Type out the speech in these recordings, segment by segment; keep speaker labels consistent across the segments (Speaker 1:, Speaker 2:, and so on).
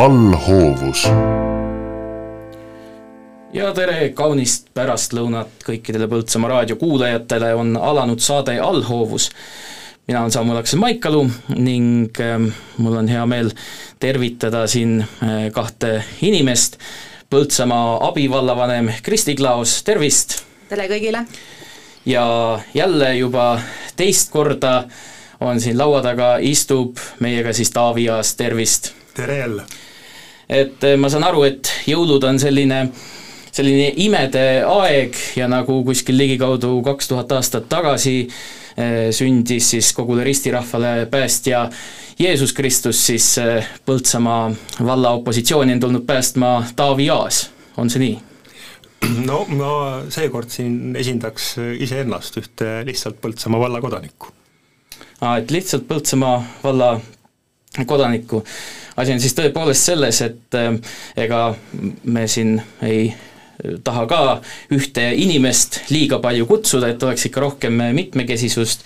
Speaker 1: allhoovus.
Speaker 2: ja tere kaunist pärastlõunat kõikidele Põltsamaa raadio kuulajatele, on alanud saade Allhoovus. mina olen Samuel Aksen Maikalu ning äh, mul on hea meel tervitada siin äh, kahte inimest, Põltsamaa abivallavanem Kristi Klaos, tervist!
Speaker 3: tere kõigile!
Speaker 2: ja jälle juba teist korda on siin laua taga, istub meiega siis Taavi Aas, tervist!
Speaker 4: tere jälle!
Speaker 2: Et eh, ma saan aru, et jõulud on selline, selline imede aeg ja nagu kuskil ligikaudu kaks tuhat aastat tagasi eh, sündis siis kogule ristirahvale päästja Jeesus Kristus, siis eh, Põltsamaa valla opositsiooni on tulnud päästma Taavi Aas, on see nii?
Speaker 4: no ma seekord siin esindaks iseennast, ühte lihtsalt Põltsamaa valla kodanikku
Speaker 2: et lihtsalt Põltsamaa valla kodanikku. asi on siis tõepoolest selles, et äh, ega me siin ei taha ka ühte inimest liiga palju kutsuda, et oleks ikka rohkem mitmekesisust,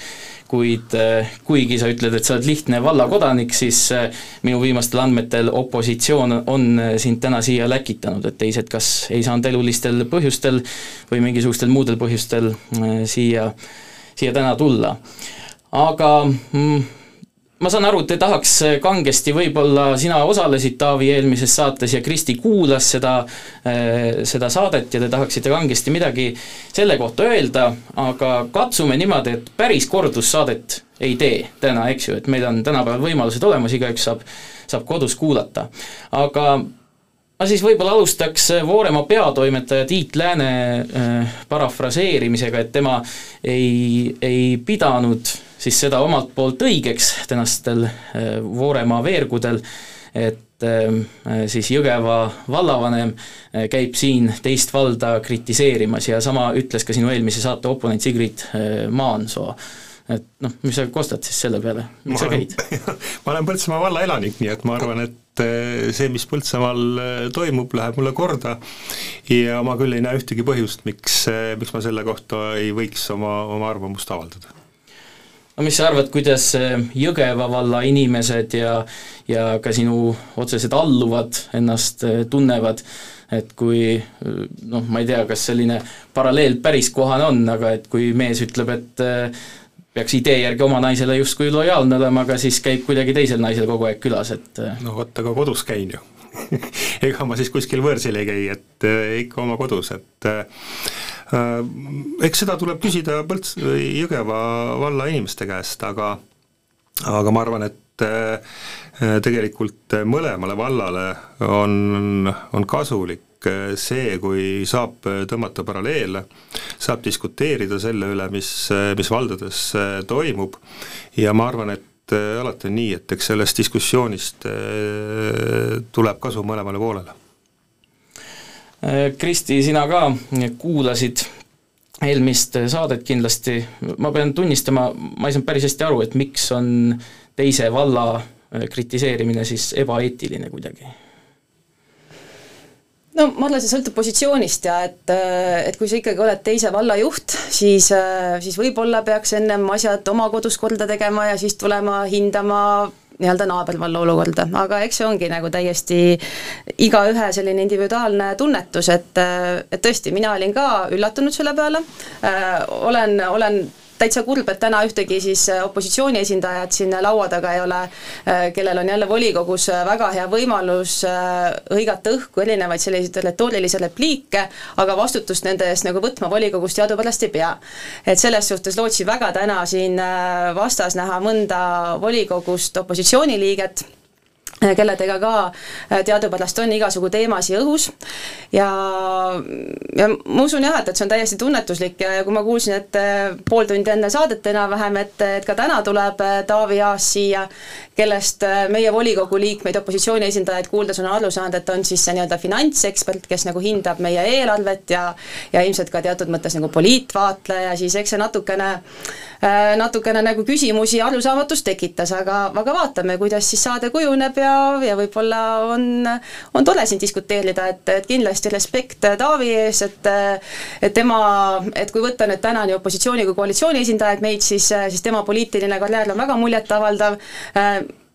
Speaker 2: kuid äh, kuigi sa ütled, et sa oled lihtne vallakodanik, siis äh, minu viimastel andmetel opositsioon on sind täna siia läkitanud, et teised kas ei saanud elulistel põhjustel või mingisugustel muudel põhjustel siia, siia täna tulla aga mm, ma saan aru, te tahaks kangesti, võib-olla sina osalesid Taavi eelmises saates ja Kristi kuulas seda, eh, seda saadet ja te tahaksite kangesti midagi selle kohta öelda, aga katsume niimoodi, et päris kordussaadet ei tee täna, eks ju, et meil on tänapäeval võimalused olemas, igaüks saab, saab kodus kuulata. aga ma siis võib-olla alustaks Vooremaa peatoimetaja Tiit Lääne äh, parafraseerimisega, et tema ei, ei pidanud siis seda omalt poolt õigeks tänastel äh, Vooremaa veergudel, et äh, siis Jõgeva vallavanem äh, käib siin teist valda kritiseerimas ja sama ütles ka sinu eelmise saate oponent Sigrid Maansoo et noh, mis sa kostad siis selle peale, miks sa käid?
Speaker 4: ma olen Põltsamaa valla elanik, nii et ma arvan, et see, mis Põltsamaal toimub, läheb mulle korda. Ja ma küll ei näe ühtegi põhjust, miks, miks ma selle kohta ei võiks oma, oma arvamust avaldada
Speaker 2: no mis sa arvad, kuidas eh, Jõgeva valla inimesed ja ja ka sinu otsesed alluvad ennast eh, tunnevad, et kui eh, noh, ma ei tea, kas selline paralleel päris kohane on, aga et kui mees ütleb, et peaks idee järgi oma naisele justkui lojaalne olema, aga siis käib kuidagi teisel naisel kogu aeg külas, et
Speaker 4: no vot, aga kodus käin ju. Ega ma siis kuskil võõrsil ei käi, et ikka oma kodus, et eks seda tuleb küsida Põlts-, Jõgeva valla inimeste käest, aga aga ma arvan, et äh, tegelikult mõlemale vallale on, on kasulik äh, see, kui saab tõmmata paralleele, saab diskuteerida selle üle, mis, mis valdades toimub. Ja ma arvan, et alati on nii, et eks sellest diskussioonist tuleb kasu mõlemale poolele.
Speaker 2: Äh, Kristi, sina ka kuulasid eelmist saadet kindlasti, ma pean tunnistama, ma ei saanud päris hästi aru, et miks on teise valla äh, kritiseerimine siis ebaeetiline kuidagi.
Speaker 3: No ma arvan, see sõltub positsioonist ja et, äh, et kui sa ikkagi oled teise valla juht, siis, siis võib-olla peaks ennem asjad oma kodus korda tegema ja siis tulema hindama nii-öelda naabervalla olukorda, aga eks see ongi nagu täiesti igaühe selline individuaalne tunnetus, et et tõesti, mina olin ka üllatunud selle peale. Äh,, olen, olen täitsa kurb, et täna ühtegi siis äh, opositsiooni esindajat siin laua taga ei ole, äh, kellel on jälle volikogus äh, väga hea võimalus hõigata õhku erinevaid selliseid retoorilisi repliike, aga vastutust nende eest nagu võtma volikogus teadupärast ei pea. et selles suhtes lootsin väga täna siin vastas näha mõnda volikogust opositsiooniliiget, kelledega ka äh, teadupärast on igasugu teemasi õhus. Ja, ja ma usun jah, et, et see on täiesti tunnetuslik ja, ja kui ma kuulsin, et äh, pool tundi enne saadet enam-vähem, et, et ka täna tuleb äh, Taavi Aas siia, kellest meie volikogu liikmeid, opositsiooni esindajaid kuuldes on aru saanud, et on siis see nii-öelda finantsekspert, kes nagu hindab meie eelarvet ja ja ilmselt ka teatud mõttes nagu poliitvaatleja, siis eks see natukene natukene nagu küsimusi, arusaamatust tekitas, aga, aga vaatame, kuidas siis saade kujuneb ja ja võib-olla on, on tore siin diskuteerida, et, et kindlasti respekt Taavi ees, et et tema, et kui võtta nüüd täna nii opositsiooni kui koalitsiooni esindajaid meid, siis, siis tema poliitiline karjäär on väga muljetavaldav,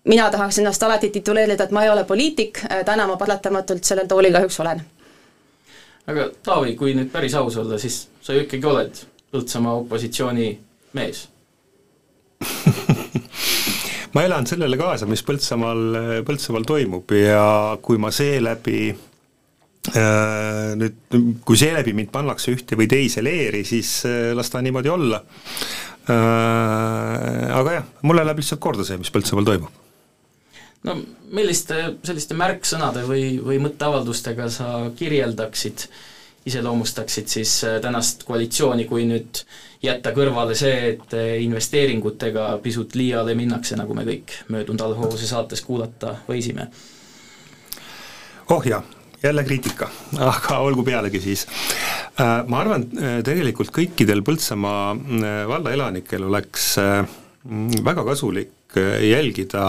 Speaker 3: mina tahaks ennast alati tituleerida, et ma ei ole poliitik, täna ma paratamatult sellel toolil kahjuks olen.
Speaker 2: aga Taavi, kui nüüd päris aus olla, siis sa ju ikkagi oled Põltsamaa opositsiooni mees
Speaker 4: ma elan sellele kaasa, mis Põltsamaal, Põltsamaal toimub ja kui ma seeläbi äh, nüüd, kui seeläbi mind pannakse ühte või teise leeri, siis äh, las ta niimoodi olla. Äh, aga jah, mulle läheb lihtsalt korda see, mis Põltsamaal toimub.
Speaker 2: no milliste selliste märksõnade või, või mõtteavaldustega sa kirjeldaksid, iseloomustaksid siis tänast koalitsiooni, kui nüüd jätta kõrvale see, et investeeringutega pisut liiale minnakse, nagu me kõik möödunud allhoovuse saates kuulata võisime?
Speaker 4: oh jah jälle kriitika, aga olgu pealegi siis. Äh, ma arvan, äh, tegelikult kõikidel Põltsamaa äh, valla elanikel oleks väga kasulik jälgida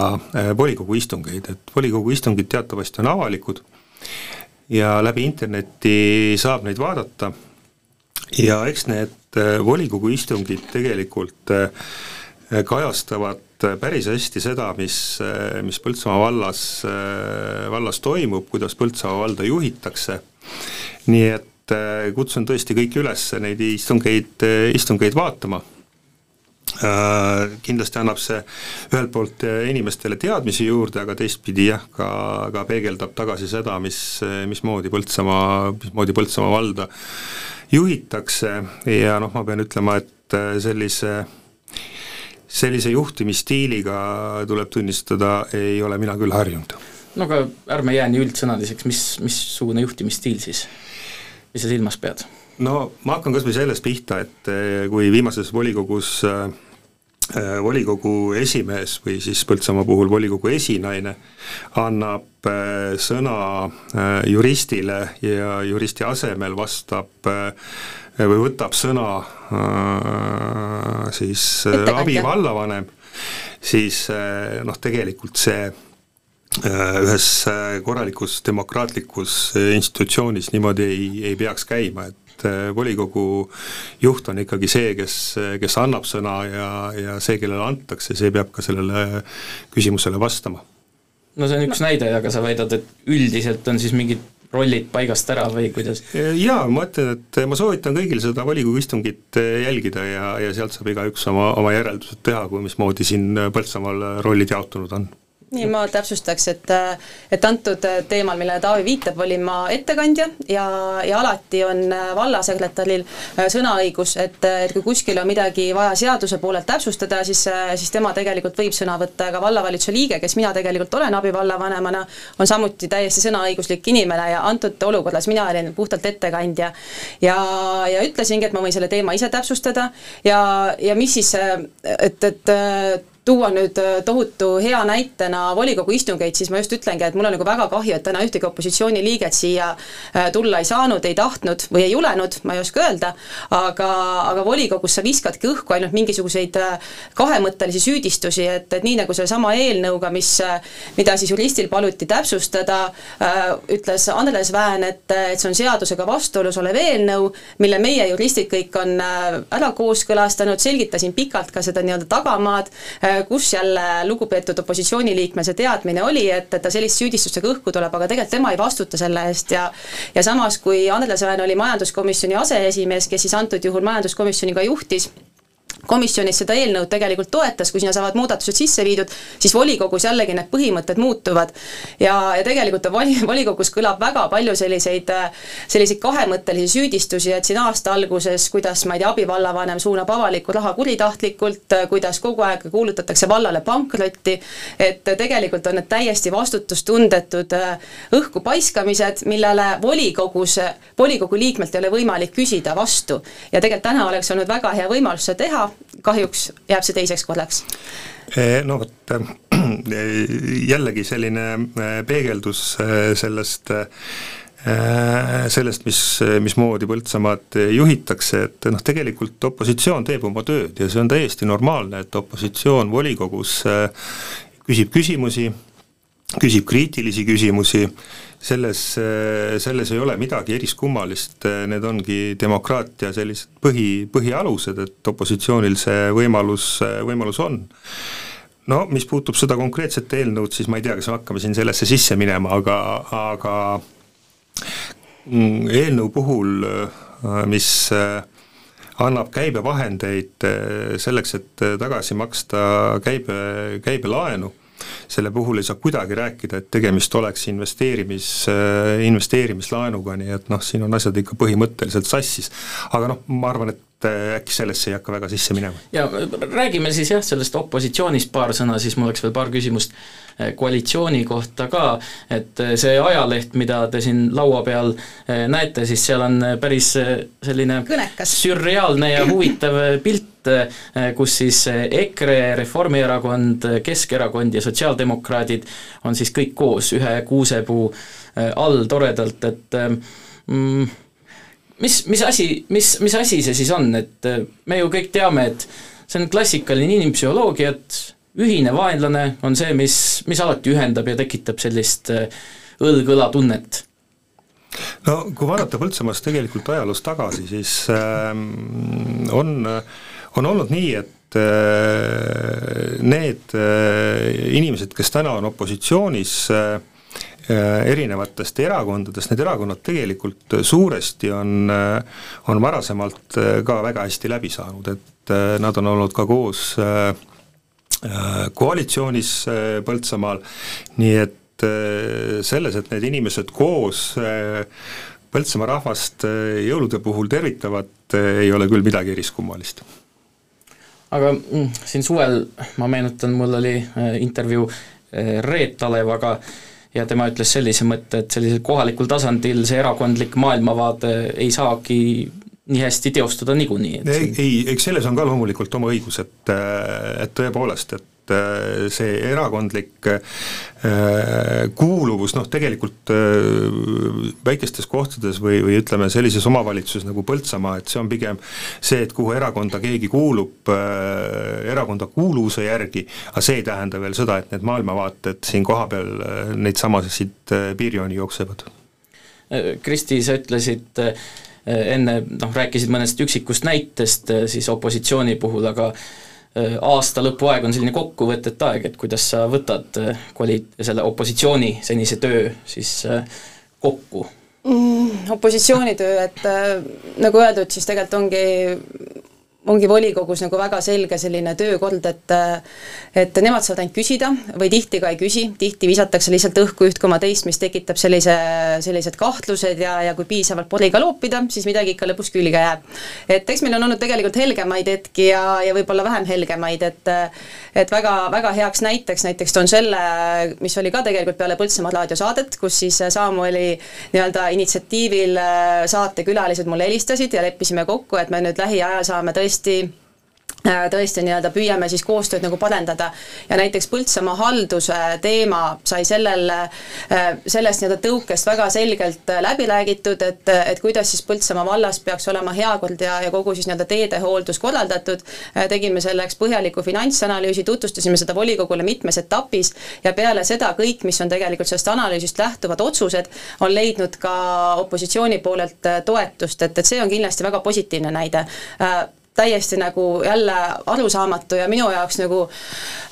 Speaker 4: volikogu istungeid, et volikogu istungid teatavasti on avalikud ja läbi interneti saab neid vaadata. Ja eks need volikogu istungid tegelikult kajastavad päris hästi seda, mis, mis Põltsamaa vallas, vallas toimub, kuidas Põltsamaa valda juhitakse, nii et äh, kutsun tõesti kõiki üles neid istungeid, istungeid vaatama. äh, kindlasti annab see ühelt poolt inimestele teadmisi juurde, aga teistpidi jah, ka, ka peegeldab tagasi seda, mis, mismoodi Põltsamaa, mismoodi Põltsamaa valda juhitakse ja noh, ma pean ütlema, et sellise sellise juhtimisstiiliga, tuleb tunnistada, ei ole mina küll harjunud.
Speaker 2: no aga ärme jää nii üldsõnaliseks, mis, missugune juhtimisstiil siis, mis sa silmas pead?
Speaker 4: no ma hakkan kas või sellest pihta, et kui viimases volikogus äh, volikogu esimees või siis Põltsamaa puhul volikogu esinaine annab äh, sõna äh, juristile ja juristi asemel vastab või võtab sõna äh, siis äh, abivallavanem, siis äh, noh, tegelikult see ühes korralikus demokraatlikus institutsioonis niimoodi ei, ei peaks käima, et volikogu juht on ikkagi see, kes, kes annab sõna ja, ja see, kellele antakse, see peab ka sellele küsimusele vastama.
Speaker 2: no see on üks näide, aga sa väidad, et üldiselt on siis mingid rollid paigast ära või kuidas?
Speaker 4: jaa, ma ütlen, et ma soovitan kõigil seda volikogu istungit jälgida ja, ja sealt saab igaüks oma, oma järeldused teha, kui mismoodi siin Põltsamaal rollid jaotunud on
Speaker 3: nii, ma täpsustaks, et et antud teemal, millele Taavi viitab, olin ma ettekandja ja, ja alati on vallasekretäril äh, sõnaõigus, et, et kui kuskil on midagi vaja seaduse poolelt täpsustada, siis, siis tema tegelikult võib sõna võtta, aga vallavalitsuse liige, kes mina tegelikult olen abivallavanemana, on samuti täiesti sõnaõiguslik inimene ja antud olukorras mina olin puhtalt ettekandja. ja, ja ütlesingi, et ma võin selle teema ise täpsustada ja, ja mis siis, et, et tuua nüüd äh, tohutu hea näitena volikogu istungeid, siis ma just ütlengi, et mul on nagu väga kahju, et täna ühtegi opositsiooniliiget siia äh, tulla ei saanud, ei tahtnud või ei julenud, ma ei oska öelda, aga, aga volikogus sa viskadki õhku ainult mingisuguseid äh, kahemõttelisi süüdistusi, et, et nii nagu sellesama eelnõuga, mis, mida siis juristil paluti täpsustada, ütles Andres Vään, et, et see on seadusega vastuolus olev eelnõu, mille meie juristid kõik on ära kooskõlastanud, selgitasin pikalt ka seda nii-öelda tagamaad, kus jälle lugupeetud opositsiooniliikmel see teadmine oli, et, et ta sellist süüdistustega õhku tuleb, aga tegelikult tema ei vastuta selle eest ja ja samas, kui Andres Väen oli majanduskomisjoni aseesimees, kes siis antud juhul majanduskomisjoni ka juhtis, komisjonis seda eelnõud tegelikult toetas, kui sinna saavad muudatused sisse viidud, siis volikogus jällegi need põhimõtted muutuvad. ja, ja tegelikult on voli, volikogus kõlab väga palju selliseid, selliseid kahemõttelisi süüdistusi, et siin aasta alguses, kuidas ma ei tea, abivallavanem suunab avalikku raha kuritahtlikult, kuidas kogu aeg kuulutatakse vallale pankrotti, et tegelikult on need täiesti vastutustundetud õhku paiskamised, millele volikogus, volikogu liikmelt ei ole võimalik küsida vastu. ja tegelikult täna oleks olnud väga hea võimalus seda teha, kahjuks jääb see teiseks korraks.
Speaker 4: Eh, no vot, jällegi selline eh, peegeldus eh, sellest sellest, mis, mismoodi Põltsamaad juhitakse, et noh, tegelikult opositsioon teeb oma tööd ja see on täiesti normaalne, et opositsioon volikogus küsib küsimusi, küsib kriitilisi küsimusi, selles, selles ei ole midagi eriskummalist, need ongi demokraatia sellised põhi, põhialused, et opositsioonil see võimalus, võimalus on. no mis puutub seda konkreetset eelnõud, siis ma ei tea, kas me hakkame siin sellesse sisse minema, aga, aga eelnõu puhul, mis annab käibevahendeid selleks, et tagasi maksta käibe, käibelaenu, selle puhul ei saa kuidagi rääkida, et tegemist oleks investeerimis, investeerimislaenuga, nii et noh, siin on asjad ikka põhimõtteliselt sassis. aga noh, ma arvan, et äkki sellesse ei hakka väga sisse minema.
Speaker 2: ja räägime siis jah, sellest opositsioonist paar sõna, siis mul oleks veel paar küsimust eh, koalitsiooni kohta ka, et eh, see ajaleht, mida te siin laua peal näete, siis seal on päris selline
Speaker 3: kõnekas,
Speaker 2: sürreaalne ja huvitav pilt, kus siis EKRE, Reformierakond, Keskerakond ja sotsiaaldemokraadid on siis kõik koos ühe kuusepuu all toredalt, et mm, mis, mis asi, mis, mis asi see siis on, et äh, me ju kõik teame, et see on klassikaline inimpsühholoogia, et ühine vaenlane on see, mis, mis alati ühendab ja tekitab sellist äh, õlg-õla tunnet.
Speaker 4: No kui vaadata Põltsamaast tegelikult ajaloos tagasi, siis äh, on, on olnud nii, et äh, need äh, inimesed, kes täna on opositsioonis äh,, erinevatest erakondadest, need erakonnad tegelikult suuresti on, äh, on varasemalt äh, ka väga hästi läbi saanud, et nad on olnud ka koos koalitsioonis Põltsamaal, nii et selles, et need inimesed koos Põltsamaa rahvast jõulude puhul tervitavad, ei ole küll midagi eriskummalist.
Speaker 2: Aga mm, siin suvel, ma meenutan, mul oli intervjuu Reet Alevaga, ja tema ütles sellise mõtte, et sellisel kohalikul tasandil see erakondlik maailmavaade ei saagi nii hästi teostuda niikuinii.
Speaker 4: ei, ei, eks selles on ka loomulikult oma õigus, et, et tõepoolest, et et äh, see erakondlik äh, kuuluvus noh, tegelikult äh, väikestes kohtades või, või ütleme, sellises omavalitsuses nagu Põltsamaa, et see on pigem see, et kuhu erakonda keegi kuulub, erakonda kuuluvuse järgi, aga see ei tähenda veel seda, et need maailmavaated siin kohapeal neid samasid piirjooni jooksevad.
Speaker 2: Kristi, sa ütlesid enne, noh, rääkisid mõnest üksikust näitest siis opositsiooni puhul, aga aasta lõpuaeg on selline kokkuvõtete aeg, et kuidas sa võtad äh, koali-, selle opositsiooni senise töö siis äh, kokku
Speaker 3: mm,? Opositsioonitöö, et nagu öeldud, siis tegelikult ongi ongi volikogus nagu väga selge selline töökord, et et nemad saavad ainult küsida või tihti ka ei küsi, tihti visatakse lihtsalt õhku üht koma teist, mis tekitab sellise, sellised kahtlused ja, ja kui piisavalt poriga loopida, siis midagi ikka lõpus külge jääb. et eks meil on olnud tegelikult helgemaid hetki ja, ja võib-olla vähem helgemaid, et et väga, väga heaks näiteks, näiteks toon selle, mis oli ka tegelikult peale Põltsamaa raadiosaadet, kus siis samamoodi nii-öelda initsiatiivil saatekülalised mulle helistasid ja leppisime kokku, et me nüüd lähiajal saame tõesti tõesti äh, tõesti nii-öelda püüame siis koostööd nagu parendada. Ja näiteks Põltsamaa halduse teema sai sellel, äh, sellest nii-öelda tõukest väga selgelt äh, läbi räägitud, et, et kuidas siis Põltsamaa vallas peaks olema heakord ja, ja kogu siis nii-öelda teedehooldus korraldatud, tegime selleks põhjaliku finantsanalüüsi, tutvustasime seda volikogule mitmes etapis ja peale seda kõik, mis on tegelikult sellest analüüsist lähtuvad otsused, on leidnud ka opositsiooni poolelt toetust, et, et see on kindlasti väga positiivne näide täiesti nagu jälle arusaamatu ja minu jaoks nagu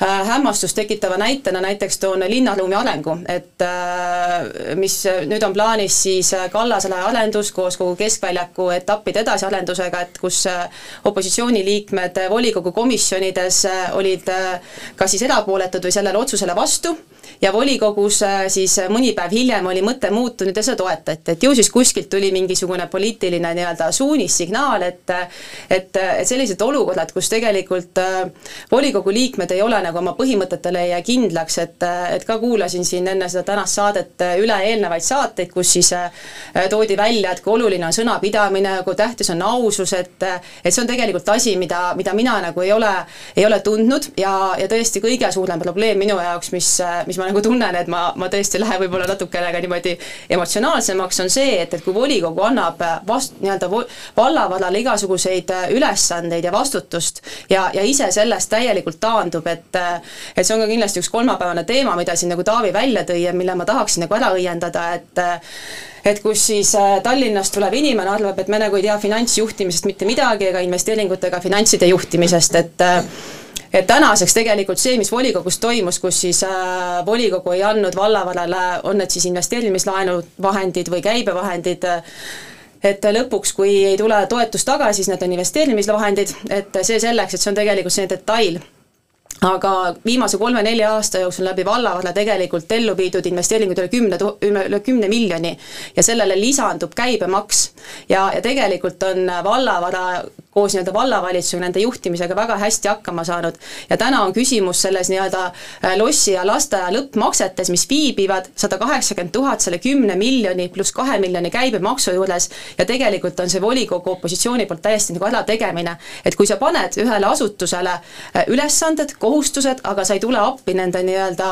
Speaker 3: äh, hämmastust tekitava näitena näiteks toon linnaruumi arengu, et äh, mis nüüd on plaanis siis Kallasala arendus koos kogu keskväljaku etappide edasiarendusega, et kus äh, opositsiooniliikmed volikogu komisjonides äh, olid äh, kas siis erapooletud või sellele otsusele vastu ja volikogus äh, siis äh, mõni päev hiljem oli mõte muutunud ja seda toetati, et ju siis kuskilt tuli mingisugune poliitiline nii-öelda suunis, signaal, et et, et sellised olukorrad, kus tegelikult äh, volikogu liikmed ei ole nagu oma põhimõtetele ei jää kindlaks, et, et ka kuulasin siin enne seda tänast saadet üle eelnevaid saateid, kus siis toodi välja, et kui oluline on sõnapidamine, kui tähtis on ausus, et et see on tegelikult asi, mida, mida mina nagu ei ole, ei ole tundnud ja, ja tõesti kõige suurem probleem minu jaoks, mis, mis ma nagu tunnen, et ma, ma tõesti lähen võib-olla natukene ka niimoodi emotsionaalsemaks, on see, et, et kui volikogu annab vast-, nii-öelda vallavallale igasuguseid äh, ülesandeid ja vastutust ja, ja ise sellest täielikult taandub, et äh, et see on ka kindlasti üks kolmapäevane teema, mida siin nagu Taavi välja tõi ja mille ma tahaksin nagu ära õiendada, et äh, et kus siis Tallinnast tulev inimene arvab, et me nagu ei tea finantsjuhtimisest mitte midagi ega investeeringutega finantside juhtimisest, et et tänaseks tegelikult see, mis volikogus toimus, kus siis äh, volikogu ei andnud vallavalale, on need siis investeerimislaenu vahendid või käibevahendid äh,, et lõpuks, kui ei tule toetus tagasi, siis need on investeerimisvahendid, et see selleks, et see on tegelikult selline detail aga viimase kolme-nelja aasta jooksul läbi vallavalla tegelikult ellu viidud investeeringud üle kümne, üle kümne miljoni ja sellele lisandub käibemaks. ja, ja tegelikult on vallavara koos nii-öelda vallavalitsusega, nende juhtimisega väga hästi hakkama saanud. ja täna on küsimus selles nii-öelda äh, lossi ja lasteaia lõppmaksetes, mis viibivad sada kaheksakümmend tuhat selle kümne miljoni pluss kahe miljoni käibemaksu juures ja tegelikult on see volikogu opositsiooni poolt täiesti nagu ärategemine, et kui sa paned ühele asutusele äh, ülesanded, kohustused, aga sa ei tule appi nende nii-öelda,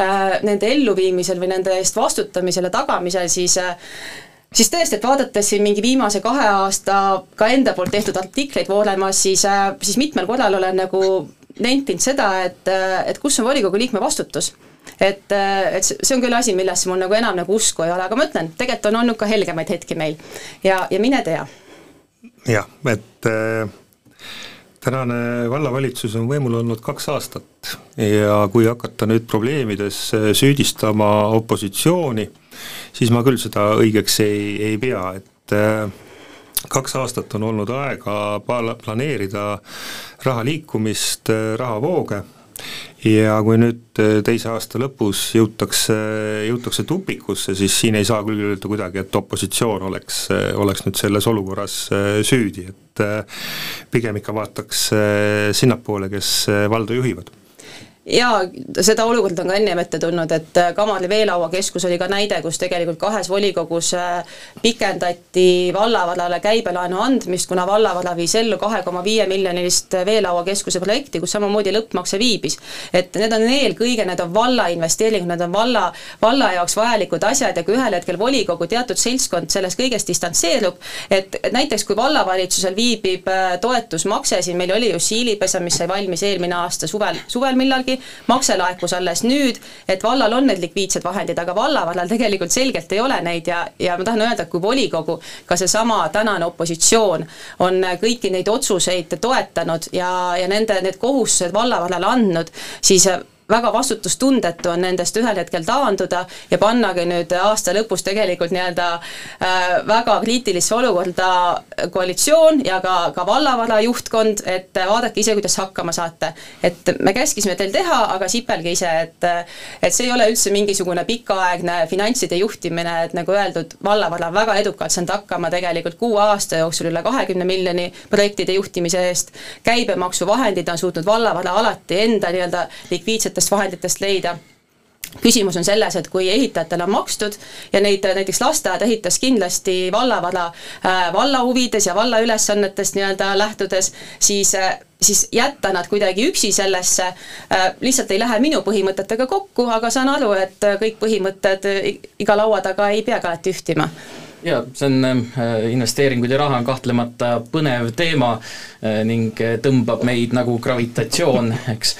Speaker 3: äh, nende elluviimisel või nende eest vastutamisele, tagamisel, siis siis tõesti, et vaadates siin mingi viimase kahe aasta ka enda poolt tehtud artikleid voolemas, siis, äh, siis mitmel korral olen nagu nentinud seda, et, äh, et kus on volikogu liikme vastutus. Et, äh, et see on küll asi, millesse mul nagu enam nagu usku ei ole, aga ma ütlen, tegelikult on olnud ka helgemaid hetki meil. Ja, ja mine tea.
Speaker 4: jah, et äh, tänane vallavalitsus on võimul olnud kaks aastat. Ja kui hakata nüüd probleemides süüdistama opositsiooni, siis ma küll seda õigeks ei, ei pea, et äh, kaks aastat on olnud aega planeerida raha liikumist, äh, rahavooge. Ja kui nüüd äh, teise aasta lõpus jõutakse, jõutakse tupikusse, siis siin ei saa küll öelda kuidagi, et opositsioon oleks, oleks nüüd selles olukorras süüdi, et pigem ikka vaataks sinnapoole, kes valda juhivad
Speaker 3: jaa, seda olukorda on ka ennem ette tulnud, et äh, Kamarli veelauakeskus oli ka näide, kus tegelikult kahes volikogus äh, pikendati vallavallale käibelaenu andmist, kuna vallavalla viis ellu kahe koma viie miljonilist veelauakeskuse projekti, kus samamoodi lõppmakse viibis. et need on eelkõige, need on valla investeeringud, need on valla, valla jaoks vajalikud asjad ja kui ühel hetkel volikogu teatud seltskond sellest kõigest distantseerub, et näiteks kui vallavalitsusel viibib äh, toetusmakse, siin meil oli ju siilipesa, mis sai valmis eelmine aasta suvel, suvel millalgi, makse laekus alles nüüd, et vallal on need likviidsed vahendid, aga vallavallal tegelikult selgelt ei ole neid ja, ja ma tahan öelda, et kui volikogu, ka seesama tänane opositsioon on kõiki neid otsuseid toetanud ja, ja nende, need kohustused vallavallale andnud, siis väga vastutustundetu on nendest ühel hetkel taanduda ja pannagi nüüd aasta lõpus tegelikult nii-öelda äh, väga kriitilisse olukorda koalitsioon ja ka, ka vallavalla juhtkond, et vaadake ise, kuidas hakkama saate. et me käskisime teil teha, aga sipelge ise, et et see ei ole üldse mingisugune pikaaegne finantside juhtimine, et nagu öeldud, vallavalla on väga edukalt saanud hakkama tegelikult kuue aasta jooksul üle kahekümne miljoni projektide juhtimise eest, käibemaksuvahendid on suutnud vallavalla alati enda nii-öelda likviidset erinevatest vahenditest leida. Küsimus on selles, et kui ehitajatele on makstud ja neid näiteks lasteaed ehitas kindlasti vallavalla äh,, valla huvides ja valla ülesannetest nii-öelda lähtudes, siis äh, siis jätta nad kuidagi üksi sellesse äh,, lihtsalt ei lähe minu põhimõtetega kokku, aga saan aru, et kõik põhimõtted iga laua taga ei peagi alati ühtima
Speaker 2: jaa, see on äh, investeeringud ja raha on kahtlemata põnev teema äh, ning äh, tõmbab meid nagu gravitatsioon, eks,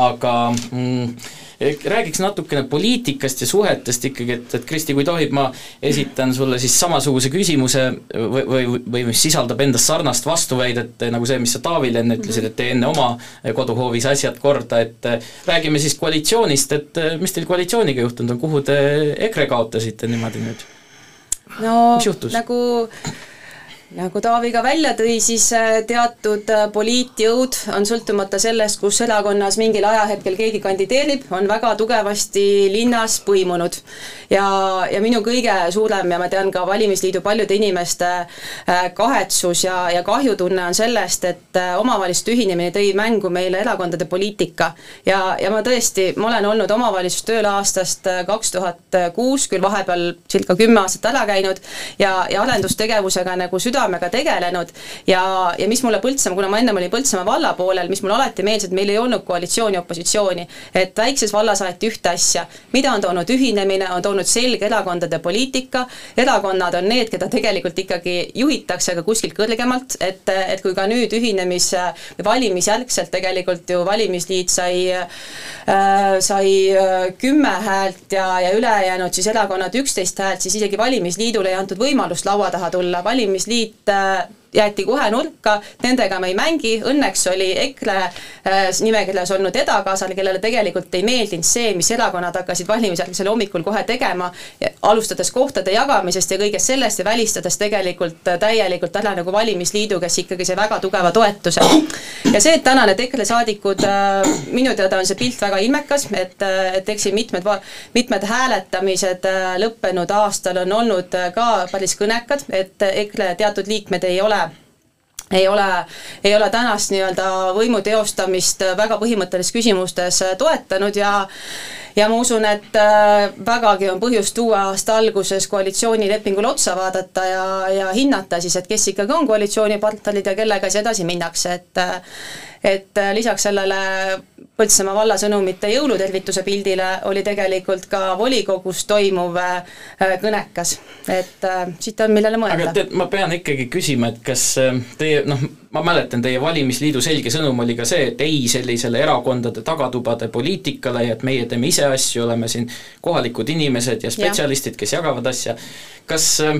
Speaker 2: aga mm, räägiks natukene poliitikast ja suhetest ikkagi, et, et Kristi, kui tohib, ma esitan sulle siis samasuguse küsimuse või, või, või mis sisaldab endas sarnast vastuväidet, nagu see, mis sa Taavile enne ütlesid, et tee enne oma koduhoovis asjad korda, et räägime siis koalitsioonist, et mis teil koalitsiooniga juhtunud on, kuhu te EKRE kaotasite niimoodi nüüd?
Speaker 3: No nagu nagu Taavi ka välja tõi, siis äh, teatud äh, poliitjõud on sõltumata sellest, kus erakonnas mingil ajahetkel keegi kandideerib, on väga tugevasti linnas põimunud. ja, ja minu kõige suurem ja ma tean ka valimisliidu paljude inimeste äh, kahetsus ja, ja kahjutunne on sellest, et omavalitsuste ühinemine tõi mängu meile erakondade poliitika. ja, ja ma tõesti, ma olen olnud omavalitsustööl aastast kaks tuhat kuus, küll vahepeal circa kümme aastat ära käinud ja, ja arendustegevusega nagu süda südamega tegelenud ja, ja mis mulle Põltsamaa, kuna ma ennem olin Põltsamaa valla poolel, mis mulle alati meeldis, et meil ei olnud koalitsiooni-opositsiooni. et väikses vallas aeti ühte asja, mida on toonud ühinemine, on toonud selge erakondade poliitika, erakonnad on need, keda tegelikult ikkagi juhitakse ka kuskilt kõrgemalt, et, et kui ka nüüd ühinemis- või valimisjärgselt tegelikult ju valimisliit sai äh,, sai äh, kümme häält ja, ja ülejäänud siis erakonnad üksteist häält, siis isegi valimisliidule ei antud võimalust laua taha tulla, valimisliit liit äh, jäeti kohe nurka, nendega me ei mängi, õnneks oli EKRE äh, nimekirjas olnud edakaasal, kellele tegelikult ei meeldinud see, mis erakonnad hakkasid valimisjärgsel hommikul kohe tegema, alustades kohtade jagamisest ja kõigest sellest ja välistades tegelikult täielikult ära nagu valimisliidu, kes ikkagi sai väga tugeva toetuse. ja see, et täna need EKRE saadikud, äh, minu teada on see pilt väga ilmekas, et, äh, et eks siin mitmed, mitmed hääletamised lõppenud aastal on olnud ka päris kõnekad, et EKRE teatud liikmed ei ole ei ole, ei ole tänast nii-öelda võimu teostamist väga põhimõttelistes küsimustes toetanud ja ja ma usun, et äh, vägagi on põhjust uue aasta alguses koalitsioonilepingule otsa vaadata ja, ja hinnata siis, et kes ikkagi on koalitsioonipartnerid ja kellega siis edasi minnakse, et et lisaks sellele Põltsamaa valla sõnumite jõulutervituse pildile oli tegelikult ka volikogus toimuv äh, kõnekas, et äh, siit on, millele mõelda.
Speaker 2: aga tead, ma pean ikkagi küsima, et kas äh, teie noh, ma mäletan, teie valimisliidu selge sõnum oli ka see, et ei sellisele erakondade tagatubade poliitikale ja et meie teeme ise asju, oleme siin kohalikud inimesed ja spetsialistid, kes jagavad asja, kas äh,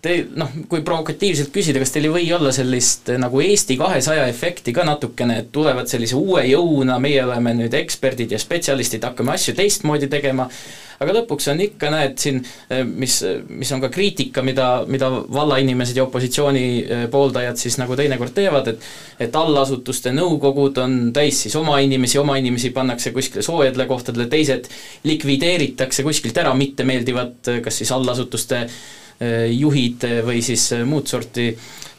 Speaker 2: te noh, kui provokatiivselt küsida, kas teil ei või olla sellist eh, nagu Eesti kahesaja efekti ka natukene, et tulevad sellise uue jõuna, meie oleme nüüd eksperdid ja spetsialistid, hakkame asju teistmoodi tegema, aga lõpuks on ikka, näed siin, eh, mis, mis on ka kriitika, mida, mida vallainimesed ja opositsiooni eh, pooldajad siis nagu teinekord teevad, et et allasutuste nõukogud on täis siis oma inimesi, oma inimesi pannakse kuskile soojadele kohtadele, teised likvideeritakse kuskilt ära, mittemeeldivad kas siis allasutuste juhid või siis muud sorti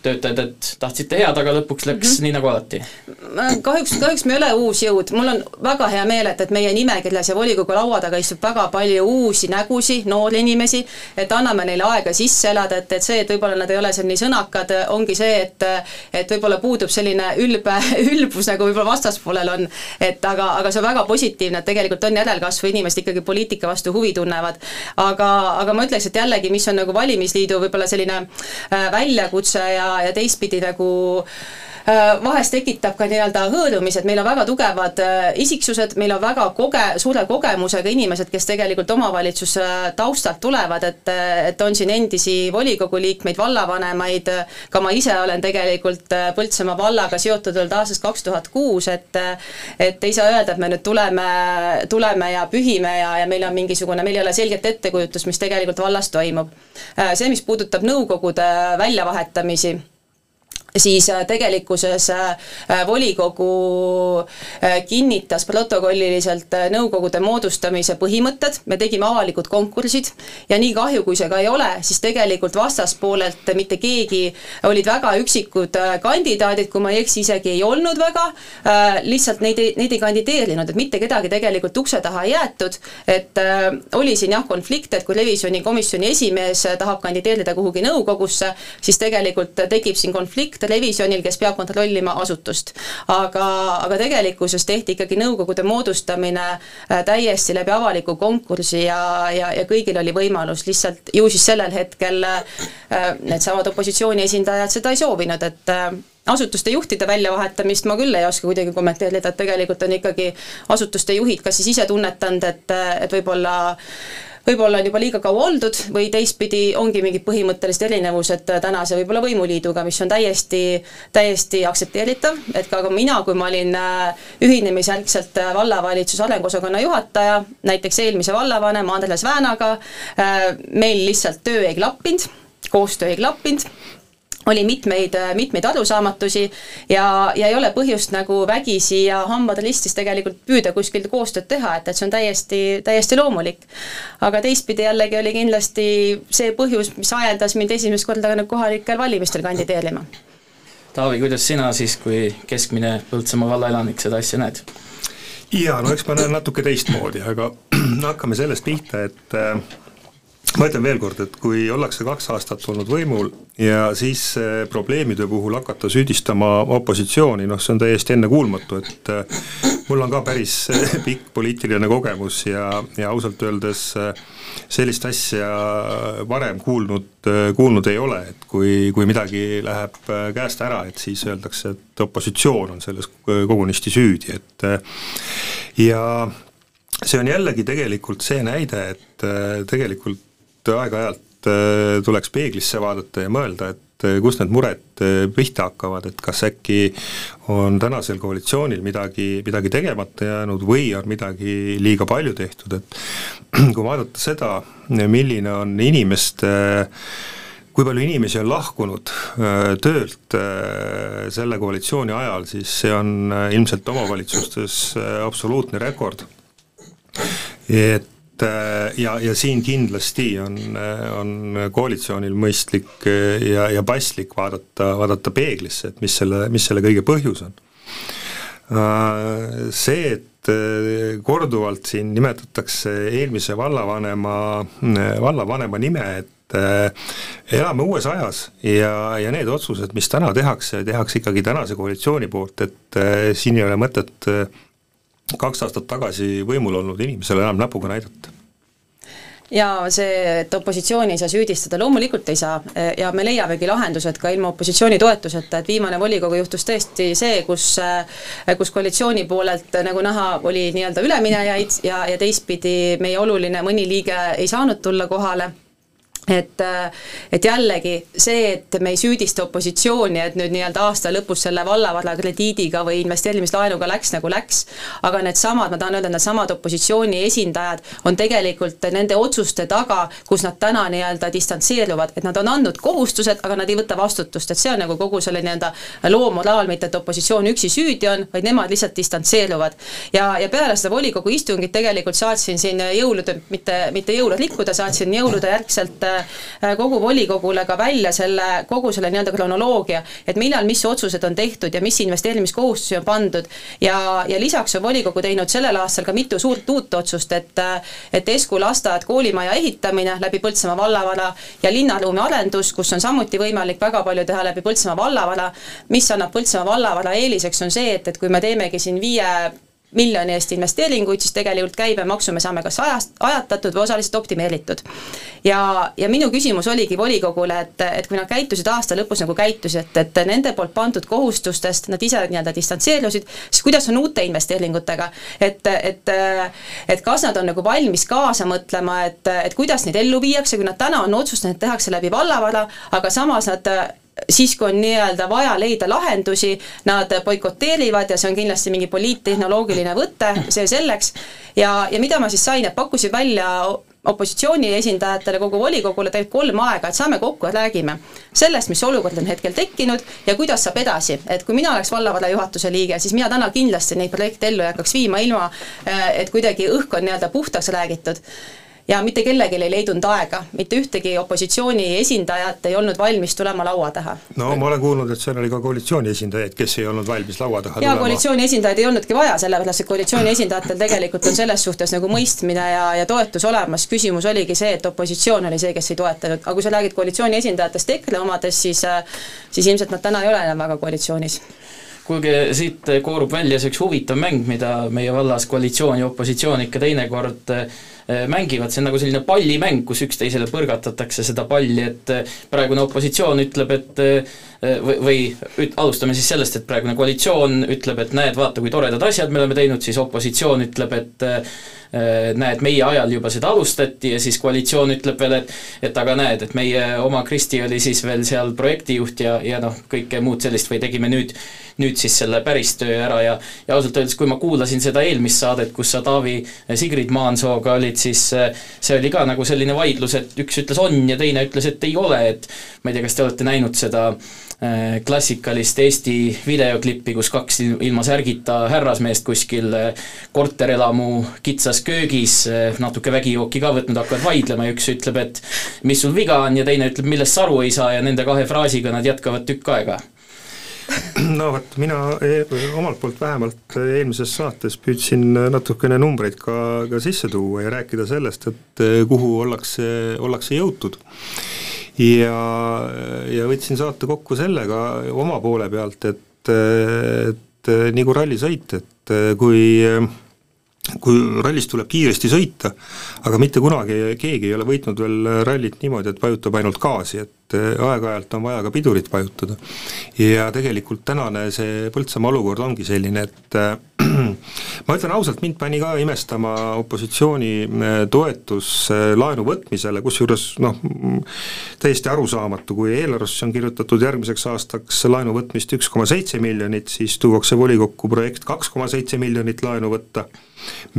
Speaker 2: töötajad, et tahtsite head, aga lõpuks läks mm -hmm. nii nagu alati?
Speaker 3: kahjuks, kahjuks me ei ole uus jõud, mul on väga hea meel, et, et meie nimekirjas ja volikogu laua taga istub väga palju uusi nägusid, noori inimesi, et anname neile aega sisse elada, et, et see, et võib-olla nad ei ole seal nii sõnakad, ongi see, et et võib-olla puudub selline ülbe, ülbus, nagu võib-olla vastaspoolel on, et aga, aga see on väga positiivne, et tegelikult on järelkasvu, inimesed ikkagi poliitika vastu huvi tunnevad. aga, aga ma ütleks, et jällegi, mis on nagu valimisliidu võib-olla selline äh, väljakutse ja ja teistpidi nagu Äh, vahest tekitab ka nii-öelda hõõrumised, meil on väga tugevad äh, isiksused, meil on väga koge-, suure kogemusega inimesed, kes tegelikult omavalitsuse taustalt tulevad, et et on siin endisi volikogu liikmeid, vallavanemaid, ka ma ise olen tegelikult äh, Põltsamaa vallaga seotud olnud aastast kaks tuhat kuus, et et ei saa öelda, et me nüüd tuleme, tuleme ja pühime ja, ja meil on mingisugune, meil ei ole selget ettekujutust, mis tegelikult vallas toimub. See, mis puudutab nõukogude väljavahetamisi siis äh, tegelikkuses äh, äh, volikogu kinnitas protokolliliselt nõukogude moodustamise põhimõtted, me tegime avalikud konkursid ja nii kahju, kui see ka ei ole, siis tegelikult vastaspoolelt mitte keegi, olid väga üksikud kandidaadid, kui ma ei eksi, isegi ei olnud väga, lihtsalt neid ei, neid ei kandideerinud, et mitte kedagi tegelikult ukse taha ei jäetud, et oli siin jah, konflikt, et kui revisjonikomisjoni esimees tahab kandideerida kuhugi nõukogusse, siis tegelikult tekib siin konflikt, revisjonil, kes peab kontrollima asutust. aga, aga tegelikkuses tehti ikkagi nõukogude moodustamine äh, täiesti läbi avaliku konkursi ja, ja, ja kõigil oli võimalus, lihtsalt ju siis sellel hetkel äh, needsamad opositsiooni esindajad seda ei soovinud, et äh, asutuste juhtide väljavahetamist ma küll ei oska kuidagi kommenteerida, et tegelikult on ikkagi asutuste juhid kas siis ise tunnetanud, et, et võib-olla võib-olla on juba liiga kaua oldud või teistpidi ongi mingid põhimõttelised erinevused tänase võib-olla võimuliiduga, mis on täiesti, täiesti aktsepteeritav, et ka mina, kui ma olin äh, ühinemisjärgselt äh, vallavalitsuse arenguosakonna juhataja, näiteks eelmise vallavanema Andres Väänaga, äh, meil lihtsalt töö ei klappinud, koostöö ei klappinud oli mitmeid, mitmeid arusaamatusi ja, ja ei ole põhjust nagu vägisi ja hambad ristis tegelikult püüda kuskil koostööd teha, et, et see on täiesti, täiesti loomulik. aga teistpidi jällegi oli kindlasti see põhjus, mis ajendas mind esimest korda nagu kohalikel valimistel kandideerima.
Speaker 2: Taavi, kuidas sina siis kui keskmine Põltsamaa valla elanik seda asja näed?
Speaker 4: jaa, no eks ma näen natuke teistmoodi, aga hakkame sellest pihta, et äh, ma ütlen veel kord, et kui ollakse kaks aastat olnud võimul ja siis eh, probleemide puhul hakata süüdistama opositsiooni, noh see on täiesti ennekuulmatu, et eh, mul on ka päris eh, pikk poliitiline kogemus ja, ja ausalt öeldes sellist asja varem kuulnud, kuulnud ei ole, et kui, kui midagi läheb käest ära, et siis öeldakse, et opositsioon on selles kogunisti süüdi, et ja see on jällegi tegelikult see näide, et tegelikult aeg-ajalt tuleks peeglisse vaadata ja mõelda, et kust need mured pihta hakkavad, et kas äkki on tänasel koalitsioonil midagi, midagi tegemata jäänud või on midagi liiga palju tehtud, et kui vaadata seda, milline on inimeste kui palju inimesi on lahkunud äh, töölt äh, selle koalitsiooni ajal, siis see on äh, ilmselt omavalitsustes absoluutne rekord. et ja, ja siin kindlasti on, on koalitsioonil mõistlik ja, ja paslik vaadata, vaadata peeglisse, et mis selle, mis selle kõige põhjus on. See, et korduvalt siin nimetatakse eelmise vallavanema, vallavanema nime, et et äh, elame uues ajas ja, ja need otsused, mis täna tehakse, tehakse ikkagi tänase koalitsiooni poolt, et äh, siin ei ole mõtet äh, kaks aastat tagasi võimul olnud inimesele enam näpuga näidata.
Speaker 3: Ja see, et opositsiooni ei saa süüdistada, loomulikult ei saa. Ja me leiamegi lahendused ka ilma opositsiooni toetuseta, et viimane volikogu juhtus tõesti see, kus kus koalitsiooni poolelt, nagu näha, oli nii-öelda üleminejaid ja, ja teistpidi meie oluline mõni liige ei saanud tulla kohale et, et jällegi see, et me ei süüdista opositsiooni, et nüüd nii-öelda aasta lõpus selle vallavalla krediidiga või investeerimislaenuga läks nagu läks, aga needsamad, ma tahan öelda, needsamad opositsiooni esindajad on tegelikult nende otsuste taga, kus nad täna nii-öelda distantseeruvad, et nad on andnud kohustused, aga nad ei võta vastutust, et see on nagu kogu selle nii-öelda loo moraal, mitte et opositsioon üksi süüdi on, vaid nemad lihtsalt distantseeruvad. ja, ja peale seda volikogu istungit tegelikult saatsin siin jõulude, mitte, mitte jõulud rikkuda, saatsin jõulude järgselt Äh, kogu volikogule ka välja selle, kogu selle nii-öelda kronoloogia, et millal mis otsused on tehtud ja mis investeerimiskohustusi on pandud. Ja, ja lisaks on volikogu teinud sellel aastal ka mitu suurt uut otsust, et et Esku lasteaed, koolimaja ehitamine läbi Põltsamaa vallavara ja linnaruumi arendus, kus on samuti võimalik väga palju teha läbi Põltsamaa vallavara, mis annab Põltsamaa vallavara eeliseks, on see, et, et kui me teemegi siin viie miljoni eest investeeringuid, siis tegelikult käibemaksu me saame kas ajast, ajatatud või osaliselt optimeeritud. ja, ja minu küsimus oligi volikogule, et, et kui nad käitusid aasta lõpus nagu käitusid, et, et nende poolt pandud kohustustest nad ise nii-öelda distantseerusid, siis kuidas on uute investeeringutega, et, et et kas nad on nagu valmis kaasa mõtlema, et, et kuidas neid ellu viiakse, kui nad täna on otsustanud, et tehakse läbi vallavara, aga samas nad siis, kui on nii-öelda vaja leida lahendusi, nad boikoteerivad ja see on kindlasti mingi poliittehnoloogiline võte, see selleks, ja, ja mida ma siis sain, et pakkusin välja opositsiooni esindajatele, kogu volikogule tegelikult kolm aega, et saame kokku ja räägime sellest, mis olukord on hetkel tekkinud ja kuidas saab edasi, et kui mina oleks vallavalla juhatuse liige, siis mina täna kindlasti neid projekte ellu ei hakkaks viima, ilma et kuidagi õhk on nii-öelda puhtaks räägitud ja mitte kellelgi ei leidunud aega, mitte ühtegi opositsiooni esindajat ei olnud valmis tulema laua taha.
Speaker 4: no ma olen kuulnud, et seal oli ka koalitsiooni esindajaid, kes ei olnud valmis laua taha
Speaker 3: jaa, koalitsiooni esindajaid ei olnudki vaja, sellepärast et koalitsiooni esindajatel tegelikult on selles suhtes nagu mõistmine ja, ja toetus olemas, küsimus oligi see, et opositsioon oli see, kes ei toetanud, aga kui sa räägid koalitsiooni esindajatest EKRE omadest, siis siis ilmselt nad täna ei ole enam väga koalitsioonis.
Speaker 2: Kuulge, siit koorub välja see üks huvitav mäng, mida meie vallas koalitsioon ja opositsioon ikka teinekord Äh, mängivad, see on nagu selline pallimäng, kus üksteisele põrgatatakse seda palli, et äh, praegune opositsioon ütleb, et äh, või, või üt-, alustame siis sellest, et praegune koalitsioon ütleb, et näed, vaata, kui toredad asjad me oleme teinud, siis opositsioon ütleb, et näed, meie ajal juba seda alustati ja siis koalitsioon ütleb veel, et et aga näed, et meie oma Kristi oli siis veel seal projektijuht ja, ja noh, kõike muud sellist või tegime nüüd nüüd siis selle päris töö ära ja ja ausalt öeldes, kui ma kuulasin seda eelmist saadet, kus sa Taavi Sigrid Maansooga olid, siis äh, see oli ka nagu selline vaidlus, et üks ütles on ja teine ütles, et ei ole, et ma ei tea, kas te olete näinud seda äh, klassikalist Eesti videoklippi, kus kaks ilma särgita härrasmeest kuskil äh, korterelamu kitsas köögis natuke vägijooki ka võtnud, hakkavad vaidlema ja üks ütleb, et mis sul viga on ja teine ütleb, millest sa aru ei saa ja nende kahe fraasiga nad jätkavad tükk aega
Speaker 4: no vot, mina e omalt poolt vähemalt eelmises saates püüdsin natukene numbreid ka, ka sisse tuua ja rääkida sellest, et e, kuhu ollakse, ollakse jõutud. ja, ja võtsin saate kokku sellega oma poole pealt, et, et nagu rallisõit, et kui kui rallis tuleb kiiresti sõita, aga mitte kunagi keegi ei ole võitnud veel rallit niimoodi, et vajutab ainult gaasi, et et aeg-ajalt on vaja ka pidurit vajutada. ja tegelikult tänane see Põltsamaa olukord ongi selline, et ma ütlen ausalt, mind pani ka imestama opositsiooni toetus laenu võtmisele, kusjuures noh, täiesti arusaamatu, kui eelarvesse on kirjutatud järgmiseks aastaks laenu võtmist üks koma seitse miljonit, siis tuuakse volikokku projekt kaks koma seitse miljonit laenu võtta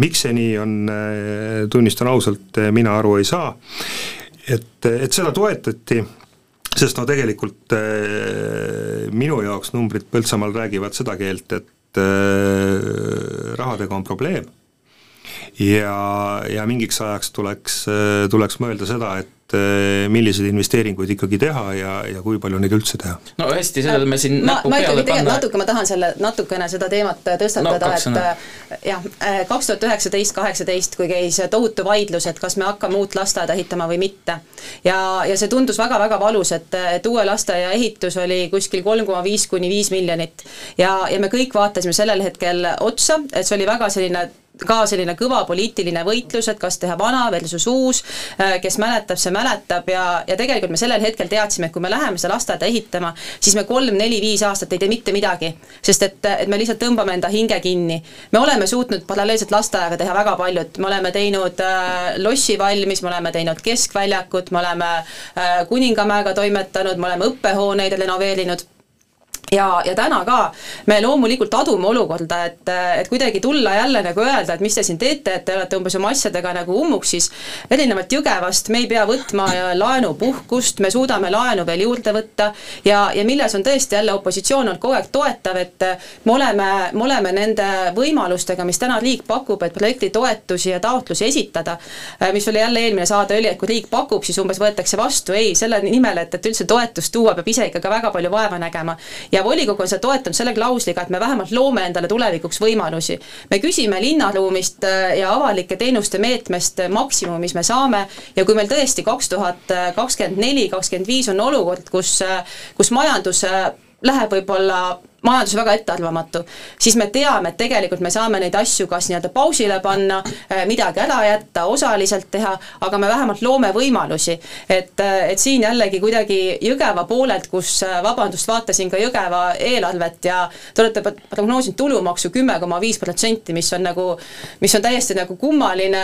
Speaker 4: miks see nii on, äh, tunnistan ausalt, äh, mina aru ei saa, et, et seda toetati, sest no tegelikult äh, minu jaoks numbrid Põltsamaal räägivad seda keelt, et rahadega on probleem ja, ja mingiks ajaks tuleks, tuleks mõelda seda, et eh, milliseid investeeringuid ikkagi teha ja, ja kui palju neid üldse teha.
Speaker 2: no hästi, sellele me siin
Speaker 3: ma, ma ikkagi tegelikult natuke, ma tahan selle, natukene seda teemat tõstatada no,, et äh, jah, äh, kaks tuhat üheksateist, kaheksateist, kui käis tohutu vaidlus, et kas me hakkame uut lasteaeda ehitama või mitte. ja, ja see tundus väga-väga valus, et, et uue lasteaia ehitus oli kuskil kolm koma viis kuni viis miljonit. ja, ja me kõik vaatasime sellel hetkel otsa, et see oli väga selline ka selline kõva poliitiline võitlus, et kas teha vana versus uus, äh, kes mäletab, see mäletab ja, ja tegelikult me sellel hetkel teadsime, et kui me läheme seda lasteaeda ehitama, siis me kolm-neli-viis aastat ei tee mitte midagi. sest et, et me lihtsalt tõmbame enda hinge kinni. me oleme suutnud paralleelselt lasteaega teha väga palju, et me oleme teinud äh, lossi valmis, me oleme teinud keskväljakut, me oleme äh, Kuningamäega toimetanud, me oleme õppehooneid renoveerinud ja, ja täna ka me loomulikult adume olukorda, et, et kuidagi tulla jälle nagu öelda, et mis te siin teete, et te olete umbes oma asjadega nagu ummuksis, erinevalt Jõgevast me ei pea võtma laenupuhkust, me suudame laenu veel juurde võtta ja, ja milles on tõesti jälle opositsioon olnud kogu aeg toetav, et me oleme, me oleme nende võimalustega, mis täna riik pakub, et projektitoetusi ja taotlusi esitada, mis oli jälle eelmine saade oli, et kui riik pakub, siis umbes võetakse vastu, ei, selle nimel, et, et üldse toetust tuua, peab ise ikka ka väga palju vaeva nägema ja volikogu on seda toetanud selle klausliga, et me vähemalt loome endale tulevikuks võimalusi. me küsime linnaruumist äh, ja avalike teenuste meetmest maksimumi, mis me saame ja kui meil tõesti kaks tuhat kakskümmend neli, kakskümmend viis on olukord, kus, äh, kus majandus äh, läheb võib-olla majandus väga ettearvamatu, siis me teame, et tegelikult me saame neid asju kas nii-öelda pausile panna, äh, midagi ära jätta, osaliselt teha, aga me vähemalt loome võimalusi. et, äh, et siin jällegi kuidagi Jõgeva poolelt, kus äh, vabandust, vaatasin ka Jõgeva eelarvet ja te olete prognoosinud tulumaksu kümme koma viis protsenti, mis on nagu, mis on täiesti nagu kummaline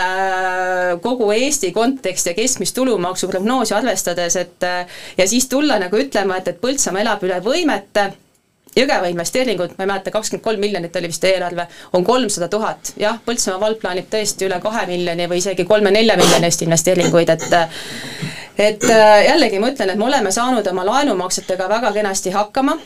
Speaker 3: kogu Eesti kontekst ja keskmist tulumaksu prognoosi arvestades, et ja siis tulla nagu ütlema, et, et Põltsamaa elab üle võimete Jõgeva investeeringud, ma ei mäleta, kakskümmend kolm miljonit oli vist eelarve, on kolmsada tuhat. jah, Põltsamaa vald plaanib tõesti üle kahe miljoni või isegi kolme-nelja miljoni eest investeeringuid, et et jällegi ma ütlen, et me oleme saanud oma laenumaksetega väga kenasti hakkama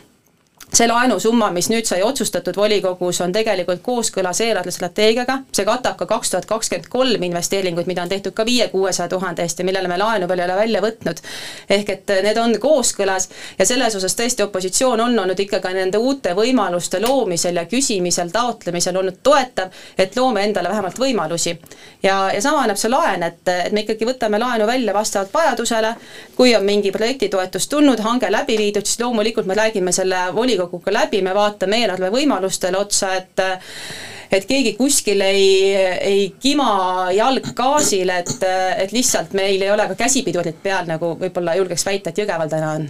Speaker 3: see laenusumma, mis nüüd sai otsustatud volikogus, on tegelikult kooskõlas eelarvestrateegiaga, see katab ka kaks tuhat kakskümmend kolm investeeringuid, mida on tehtud ka viie-kuuesaja tuhande eest ja millele me laenu veel ei ole välja võtnud. ehk et need on kooskõlas ja selles osas tõesti opositsioon on olnud ikka ka nende uute võimaluste loomisel ja küsimisel, taotlemisel olnud toetav, et loome endale vähemalt võimalusi. ja, ja sama annab see laen, et, et me ikkagi võtame laenu välja vastavalt vajadusele, kui on mingi projektitoetus tulnud, hange läbi viidud, siis loomulikult me räägime selle volikogu volikoguga läbi, me vaatame eelarve võimalustele otsa, et et keegi kuskil ei, ei kima jalg gaasil, et, et lihtsalt meil ei ole ka käsipidurit peal, nagu võib-olla julgeks väita, et Jõgeval täna on.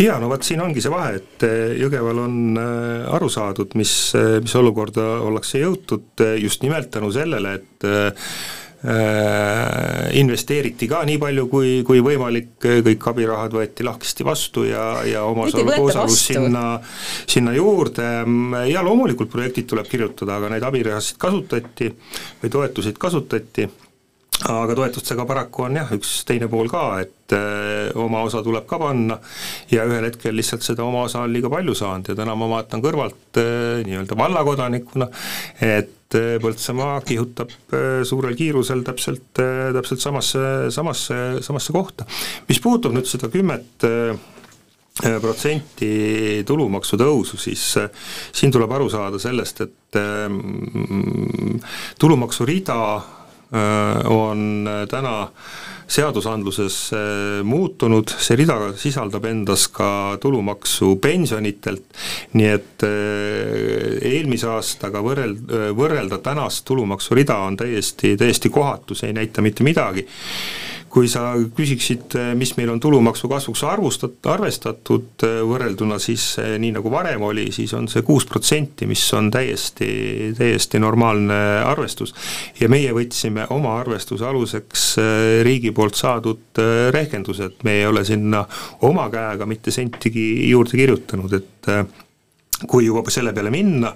Speaker 4: Jaa, no vot siin ongi see vahe, et Jõgeval on äh, aru saadud, mis, mis olukorda ollakse jõutud just nimelt tänu sellele, et investeeriti ka nii palju, kui, kui võimalik, kõik abirahad võeti lahkesti vastu ja, ja omaosalus sinna, sinna juurde. Ja loomulikult projektid tuleb kirjutada, aga neid abirahasid kasutati või toetuseid kasutati aga toetustega paraku on jah, üks teine pool ka, et öö, äh, oma osa tuleb ka panna ja ühel hetkel lihtsalt seda oma osa on liiga palju saanud ja täna ma vaatan kõrvalt äh, nii-öelda vallakodanikuna, et äh, Põltsamaa kihutab suurel kiirusel täpselt, täpselt samasse, samasse, samasse kohta. mis puudutab nüüd seda kümmet protsenti tulumaksu tõusu, siis siin tuleb aru saada sellest, et tulumaksurida on täna seadusandluses äh, muutunud, see rida sisaldab endas ka tulumaksu pensionitelt, nii et äh, eelmise aastaga võrrel-, võrrelda tänast tulumaksurida on täiesti, täiesti kohatu, see ei näita mitte midagi kui sa küsiksid, mis meil on tulumaksu kasvuks arvustat-, arvestatud võrrelduna siis nii, nagu varem oli, siis on see kuus protsenti, mis on täiesti, täiesti normaalne arvestus. ja meie võtsime oma arvestuse aluseks riigi poolt saadud rehkendused, me ei ole sinna oma käega mitte sentigi juurde kirjutanud, et kui juba selle peale minna,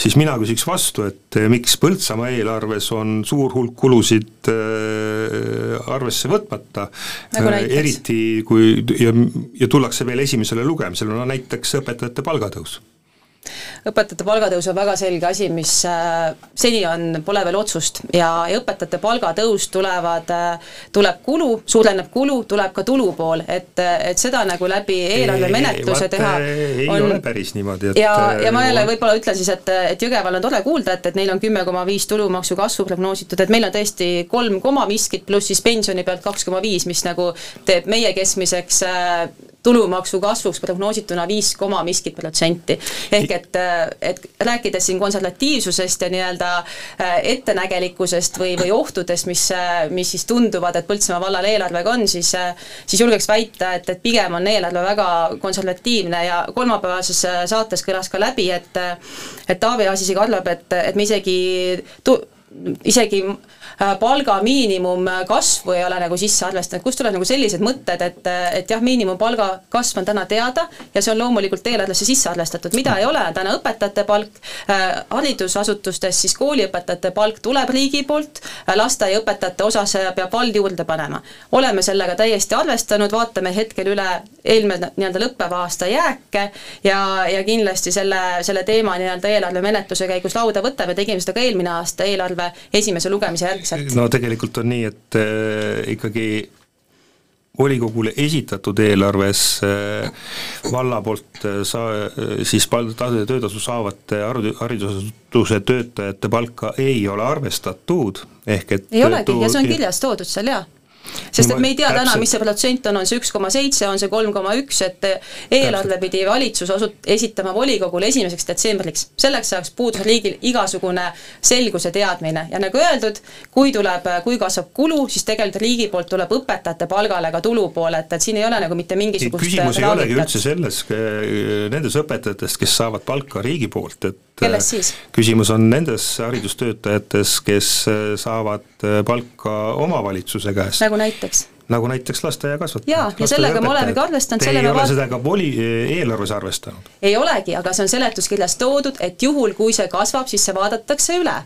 Speaker 4: siis mina küsiks vastu, et eh, miks Põltsamaa eelarves on suur hulk kulusid äh, arvesse võtmata. Nagu, äh, eriti kui ja, ja tullakse veel esimesele lugemisele, no näiteks õpetajate palgatõus
Speaker 3: õpetajate palgatõus on väga selge asi, mis äh, seni on, pole veel otsust ja, ja õpetajate palgatõus tulevad, äh, tuleb kulu, suureneb kulu, tuleb ka tulu pool, et, et seda nagu läbi eelarvemenetluse teha
Speaker 4: ei on, ole päris niimoodi,
Speaker 3: et ja, ja ma jälle võib-olla ütlen siis, et, et Jõgeval on tore kuulda, et, et neil on kümme koma viis tulumaksu kasvu prognoositud, et meil on tõesti kolm koma miskit, pluss siis pensioni pealt kaks koma viis, mis nagu teeb meie keskmiseks äh, tulumaksu kasvuks prognoosituna viis koma miskit protsenti. ehk et, et rääkides siin konservatiivsusest ja nii-öelda äh, ettenägelikkusest või, või ohtudest, mis, mis siis tunduvad, et Põltsamaa vallal eelarvega on, siis siis julgeks väita, et, et pigem on eelarve väga konservatiivne ja kolmapäevases saates kõlas ka läbi, et et Taavi Aas isegi arvab, et, et me isegi tu-, isegi Äh, palga miinimumkasvu ei ole nagu sisse arvestanud, kust tulevad nagu sellised mõtted, et, et jah, miinimumpalga kasv on täna teada ja see on loomulikult eelarvesse sisse arvestatud, mida ei ole, täna õpetajate palk, äh, haridusasutustes siis kooliõpetajate palk tuleb riigi poolt, äh, lasteaiaõpetajate osas peab vald juurde panema. oleme sellega täiesti arvestanud, vaatame hetkel üle eelmine nii-öelda lõppeva aasta jääke ja, ja kindlasti selle, selle teema nii-öelda eelarvemenetluse käigus lauda võtame, tegime seda ka eelmine aasta eelarve esimese lugemise järgselt.
Speaker 4: No tegelikult on nii, et äh, ikkagi volikogule esitatud eelarves äh, valla poolt äh, saa-, äh, siis töötasu saavate haridusasutuse töötajate palka ei ole arvestatud, ehk et
Speaker 3: ei olegi ja see on kirjas toodud seal, jaa sest et me ei tea täna, mis see protsent on, on see üks koma seitse, on see kolm koma üks, et eelarve pidi valitsus osut-, esitama volikogule esimeseks detsembriks. selleks ajaks puudus riigil igasugune selguse teadmine. Ja nagu öeldud, kui tuleb, kui kasvab kulu, siis tegelikult riigi poolt tuleb õpetajate palgale ka tulupool, et, et siin ei ole nagu mitte mingisugust
Speaker 4: küsimus ei olegi üldse selles, nendes õpetajates, kes saavad palka riigi poolt, et
Speaker 3: kelles siis?
Speaker 4: küsimus on nendes haridustöötajates, kes saavad palka omavalitsuse käest.
Speaker 3: nagu näiteks?
Speaker 4: nagu näiteks lasteaiakasvatajad.
Speaker 3: jaa, ja sellega me olemegi arvestanud,
Speaker 4: selle me vaat-. seda ka voli, eelarves arvestanud?
Speaker 3: ei olegi, aga see on seletuskirjas toodud, et juhul, kui see kasvab, siis see vaadatakse üle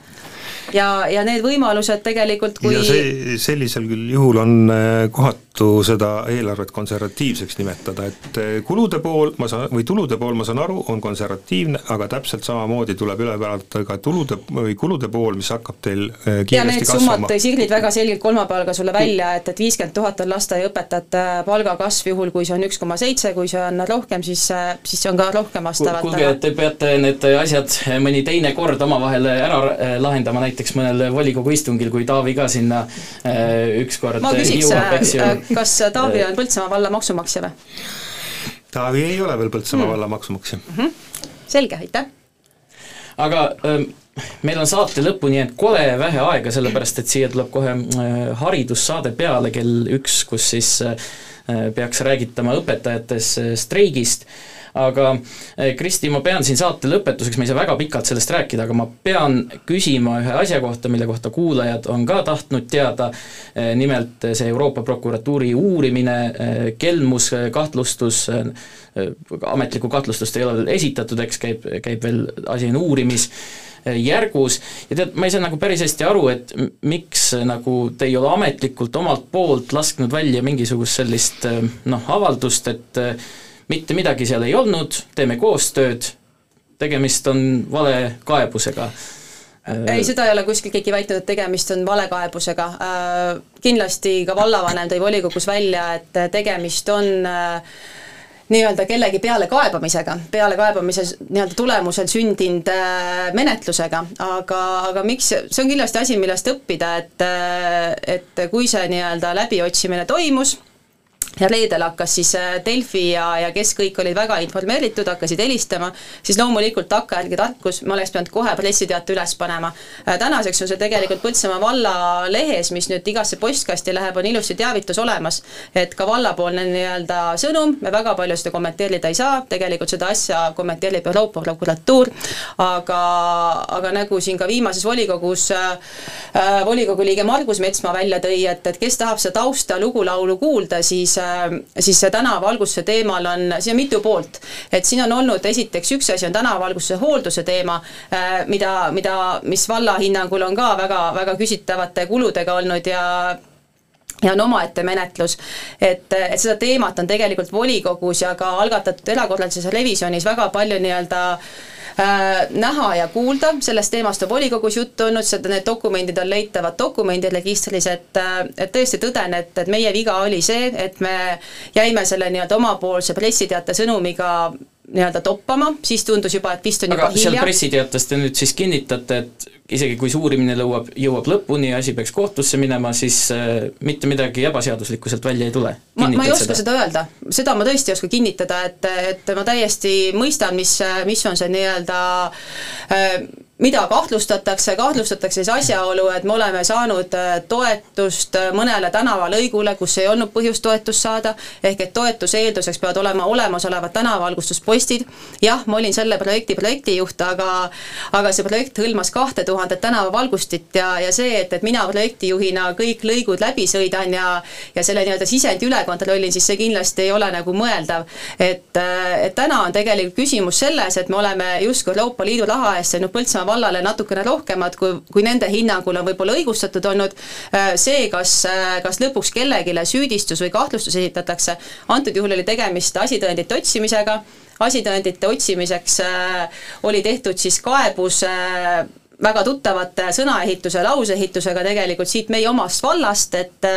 Speaker 3: ja, ja need võimalused tegelikult, kui
Speaker 4: ja see, sellisel küll juhul on äh, kohatu seda eelarvet konservatiivseks nimetada, et äh, kulude pool ma saan, või tulude pool, ma saan aru, on konservatiivne, aga täpselt samamoodi tuleb üle vaadata ka tulude või kulude pool, mis hakkab teil kiiresti ja need
Speaker 3: summad tõi Sigrid väga selgelt kolmapäeval ka sulle välja, et, et viiskümmend tuhat on lasteaiaõpetajate palgakasv, juhul kui see on üks koma seitse, kui see on rohkem, siis, siis see on ka rohkem vastavalt.
Speaker 2: kuulge, te peate need asjad mõni teine kord omavahel ära lahendama, näiteks mõnel volikogu istungil, kui Taavi ka sinna ükskord
Speaker 3: ma küsiks, äh, kas Taavi on Põltsamaa valla maksumaksja või?
Speaker 4: Taavi ei ole veel Põltsamaa mm. valla maksumaksja mm.
Speaker 3: -hmm. selge, aitäh!
Speaker 2: aga ähm, meil on saate lõpuni jäänud kole vähe aega, sellepärast et siia tuleb kohe äh, haridussaade peale kell üks, kus siis äh, peaks räägitama õpetajates äh, streigist äh, aga eh, Kristi, ma pean siin saate lõpetuseks, ma ei saa väga pikalt sellest rääkida, aga ma pean küsima ühe asja kohta, mille kohta kuulajad on ka tahtnud teada, eh, nimelt see Euroopa prokuratuuri uurimine, eh, kelmuskahtlustus, ametlikku kahtlustust ei ole veel esitatud, eks käib, käib veel, asi on uurimis, järgus. Ja tead, ma ei saa nagu päris hästi aru, et miks nagu te ei ole ametlikult omalt poolt lasknud välja mingisugust sellist noh, avaldust, et mitte midagi seal ei olnud, teeme koostööd, tegemist on valekaebusega
Speaker 3: ei, seda ei ole kuskil keegi väitnud, et tegemist on valekaebusega. Äh, kindlasti ka vallavanem tõi volikogus välja, et tegemist on äh, nii-öelda kellegi pealekaebamisega, pealekaebamise nii-öelda tulemusel sündinud äh, menetlusega, aga, aga miks, see on kindlasti asi, millest õppida, et et kui see nii-öelda läbiotsimine toimus, ja reedel hakkas siis äh, Delfi ja, ja kes kõik olid väga informeeritud, hakkasid helistama, siis loomulikult takkajärgi tarkus, ma oleks pidanud kohe pressiteate üles panema. Äh, tänaseks on see tegelikult Põltsamaa valla lehes, mis nüüd igasse postkasti läheb, on ilusti teavitus olemas, et ka vallapoolne nii-öelda sõnum, me väga palju seda kommenteerida ei saa, tegelikult seda asja kommenteerib Euroopa prokuratuur, aga, aga nagu siin ka viimases volikogus äh, äh volikogu liige Margus Metsmaa välja tõi, et, et kes tahab seda tausta lugulaulu kuulda, siis Äh, siis see tänavavalgustuse teemal on, siin on mitu poolt. et siin on olnud esiteks üks asi on tänavavalgustuse hoolduse teema, äh, mida, mida, mis valla hinnangul on ka väga, väga küsitavate kuludega olnud ja ja on omaette menetlus, et, et seda teemat on tegelikult volikogus ja ka algatatud erakorralises revisjonis väga palju nii-öelda äh, äh, näha ja kuulda, sellest teemast on volikogus juttu olnud, seda, need dokumendid on leitavad dokumendiregistris, et äh, et tõesti tõden, et, et meie viga oli see, et me jäime selle nii-öelda omapoolse pressiteate sõnumiga nii-öelda toppama, siis tundus juba, et vist on
Speaker 2: aga
Speaker 3: juba hilja.
Speaker 2: seal pressiteates te nüüd siis kinnitate, et isegi kui see uurimine lõuab, jõuab lõpuni ja asi peaks kohtusse minema, siis äh, mitte midagi ebaseaduslikku sealt välja ei tule?
Speaker 3: ma, ma ei oska seda? seda öelda, seda ma tõesti ei oska kinnitada, et, et ma täiesti mõistan, mis, mis on see nii-öelda äh, mida kahtlustatakse, kahtlustatakse siis asjaolu, et me oleme saanud äh, toetust äh, mõnele tänavalõigule, kus ei olnud põhjust toetust saada, ehk et toetuse eelduseks peavad olema olemasolevad tänavavalgustuspostid, jah, ma olin selle projekti projektijuht, aga aga see projekt hõlmas kahte tuhandet tänavavalgustit ja, ja see, et, et mina projektijuhina kõik lõigud läbi sõidan ja ja selle nii-öelda sisendi üle kontrollin, siis see kindlasti ei ole nagu mõeldav. et, äh, et täna on tegelikult küsimus selles, et me oleme justkui Euroopa Liidu raha eest saanud Põltsamaa vallale natukene rohkemat, kui, kui nende hinnangul on võib-olla õigustatud olnud, äh, see, kas, äh, kas lõpuks kellelegi süüdistus või kahtlustus esitatakse, antud juhul oli tegemist asitõendite otsimisega, asitõendite otsimiseks äh, oli tehtud siis kaebus väga tuttavate sõnaehituse, lauseehitusega tegelikult siit meie omast vallast, et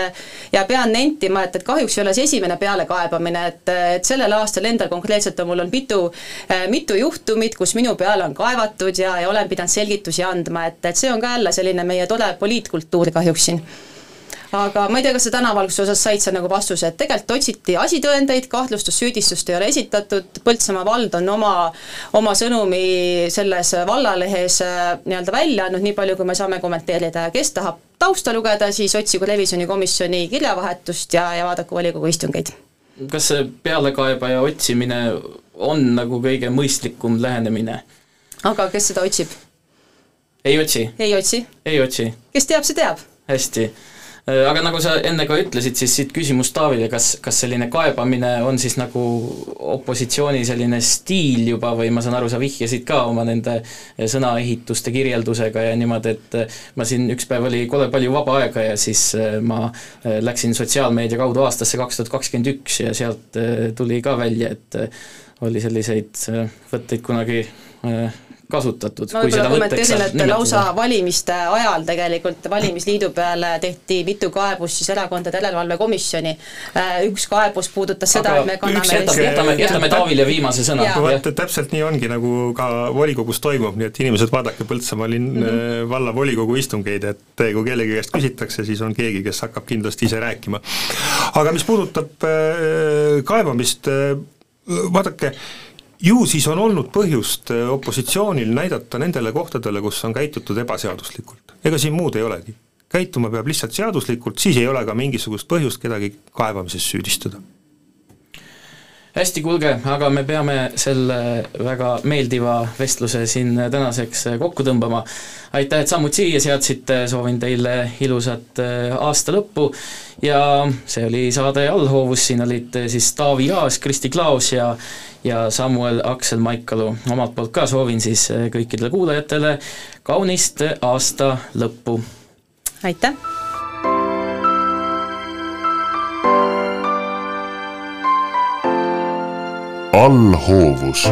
Speaker 3: ja pean nentima, et, et kahjuks ei ole see esimene pealekaebamine, et, et sellel aastal endal konkreetselt on mul on mitu, mitu juhtumit, kus minu peale on kaevatud ja, ja olen pidanud selgitusi andma, et, et see on ka jälle selline meie tore poliitkultuur kahjuks siin aga ma ei tea, kas sa tänavalguse osas said sa nagu vastuse, et tegelikult otsiti asitõendeid, kahtlustust, süüdistust ei ole esitatud, Põltsamaa vald on oma, oma sõnumi selles vallalehes äh, nii-öelda välja andnud, nii palju kui me saame kommenteerida ja kes tahab tausta lugeda, siis otsigu revisjonikomisjoni kirjavahetust ja, ja vaadaku volikogu istungeid.
Speaker 2: kas see pealekaebaja otsimine on nagu kõige mõistlikum lähenemine?
Speaker 3: aga kes seda otsib?
Speaker 2: ei otsi?
Speaker 3: ei otsi?
Speaker 2: ei otsi?
Speaker 3: kes teab, see teab.
Speaker 2: hästi aga nagu sa enne ka ütlesid, siis siit küsimus Taavile, kas, kas selline kaebamine on siis nagu opositsiooni selline stiil juba või ma saan aru, sa vihjasid ka oma nende sõnaehituste kirjeldusega ja niimoodi, et äh, ma siin üks päev oli kole palju vaba aega ja siis äh, ma läksin sotsiaalmeedia kaudu aastasse kaks tuhat kakskümmend üks ja sealt tuli ka välja, et oli selliseid võtteid kunagi kasutatud.
Speaker 3: ma võib-olla kommenteerin, et nimetada. lausa valimiste ajal tegelikult valimisliidu peale tehti mitu kaebust siis Erakondade Järelevalve Komisjoni. Äh, üks kaebus puudutas seda, et me kanname
Speaker 2: jätame, jätame, jätame Taavile viimase sõna.
Speaker 4: vot täpselt nii ongi, nagu ka volikogus toimub, nii et inimesed, vaadake Põltsamaa linn mm -hmm. vallavolikogu istungeid, et kui kellegi käest küsitakse, siis on keegi, kes hakkab kindlasti ise rääkima. aga mis puudutab äh, kaebamist, vaadake, ju siis on olnud põhjust äh, opositsioonil näidata nendele kohtadele, kus on käitutud ebaseaduslikult. ega siin muud ei olegi. käituma peab lihtsalt seaduslikult, siis ei ole ka mingisugust põhjust kedagi kaebamises süüdistada
Speaker 2: hästi, kuulge, aga me peame selle väga meeldiva vestluse siin tänaseks kokku tõmbama. aitäh, et sammud siia seadsite, soovin teile ilusat äh, aasta lõppu ja see oli saade Allhoovus, siin olid siis Taavi Aas, Kristi Klaos ja ja Samuel Aksel Maikalu. omalt poolt ka soovin siis äh, kõikidele kuulajatele kaunist aasta lõppu!
Speaker 3: aitäh!
Speaker 1: Allhoovus